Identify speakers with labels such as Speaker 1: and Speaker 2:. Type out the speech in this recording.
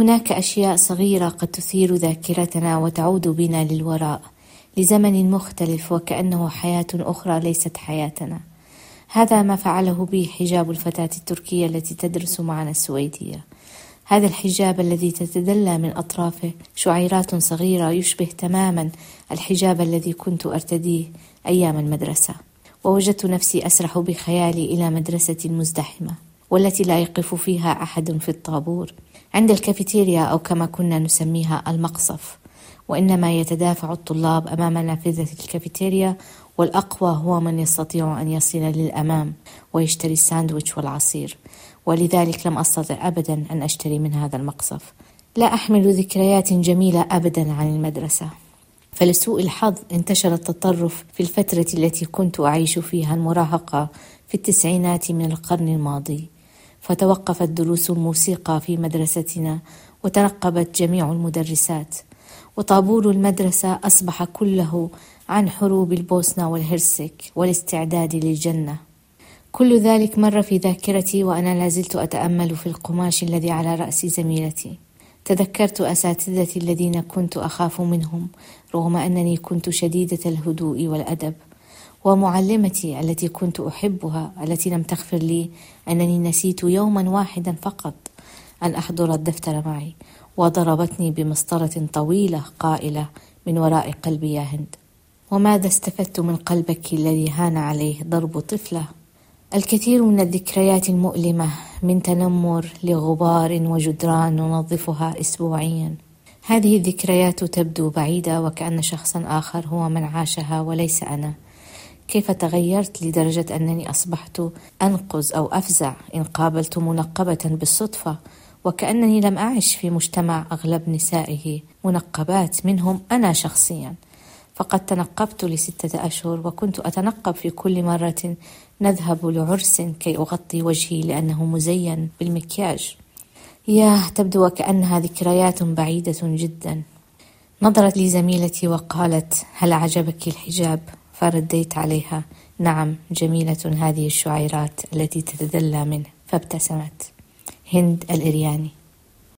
Speaker 1: هناك أشياء صغيرة قد تثير ذاكرتنا وتعود بنا للوراء لزمن مختلف وكأنه حياة أخرى ليست حياتنا. هذا ما فعله بي حجاب الفتاة التركية التي تدرس معنا السويدية. هذا الحجاب الذي تتدلى من أطرافه شعيرات صغيرة يشبه تماما الحجاب الذي كنت أرتديه أيام المدرسة. ووجدت نفسي أسرح بخيالي إلى مدرسة مزدحمة. والتي لا يقف فيها أحد في الطابور عند الكافيتيريا أو كما كنا نسميها المقصف. وإنما يتدافع الطلاب أمام نافذة الكافيتيريا والأقوى هو من يستطيع أن يصل للأمام ويشتري الساندويتش والعصير. ولذلك لم أستطع أبدا أن أشتري من هذا المقصف. لا أحمل ذكريات جميلة أبدا عن المدرسة. فلسوء الحظ انتشر التطرف في الفترة التي كنت أعيش فيها المراهقة في التسعينات من القرن الماضي. فتوقفت دروس الموسيقى في مدرستنا وتنقبت جميع المدرسات. وطابور المدرسة أصبح كله عن حروب البوسنة والهرسك والاستعداد للجنة. كل ذلك مر في ذاكرتي وأنا لازلت أتأمل في القماش الذي على رأس زميلتي. تذكرت أساتذتي الذين كنت أخاف منهم رغم أنني كنت شديدة الهدوء والأدب. ومعلمتي التي كنت أحبها التي لم تغفر لي أنني نسيت يوما واحدا فقط أن أحضر الدفتر معي وضربتني بمسطرة طويلة قائلة من وراء قلبي يا هند وماذا استفدت من قلبك الذي هان عليه ضرب طفلة؟ الكثير من الذكريات المؤلمة من تنمر لغبار وجدران ننظفها أسبوعيا. هذه الذكريات تبدو بعيدة وكأن شخصا آخر هو من عاشها وليس أنا. كيف تغيرت لدرجة أنني أصبحت أنقز أو أفزع إن قابلت منقبة بالصدفة؟ وكأنني لم أعش في مجتمع أغلب نسائه منقبات منهم أنا شخصيا. فقد تنقبت لستة أشهر وكنت أتنقب في كل مرة نذهب لعرس كي أغطي وجهي لأنه مزين بالمكياج. ياه تبدو وكأنها ذكريات بعيدة جدا. نظرت لي زميلتي وقالت هل عجبك الحجاب؟ فرديت عليها. نعم جميلة هذه الشعيرات التي تتدلى منه. فابتسمت. هند الإرياني.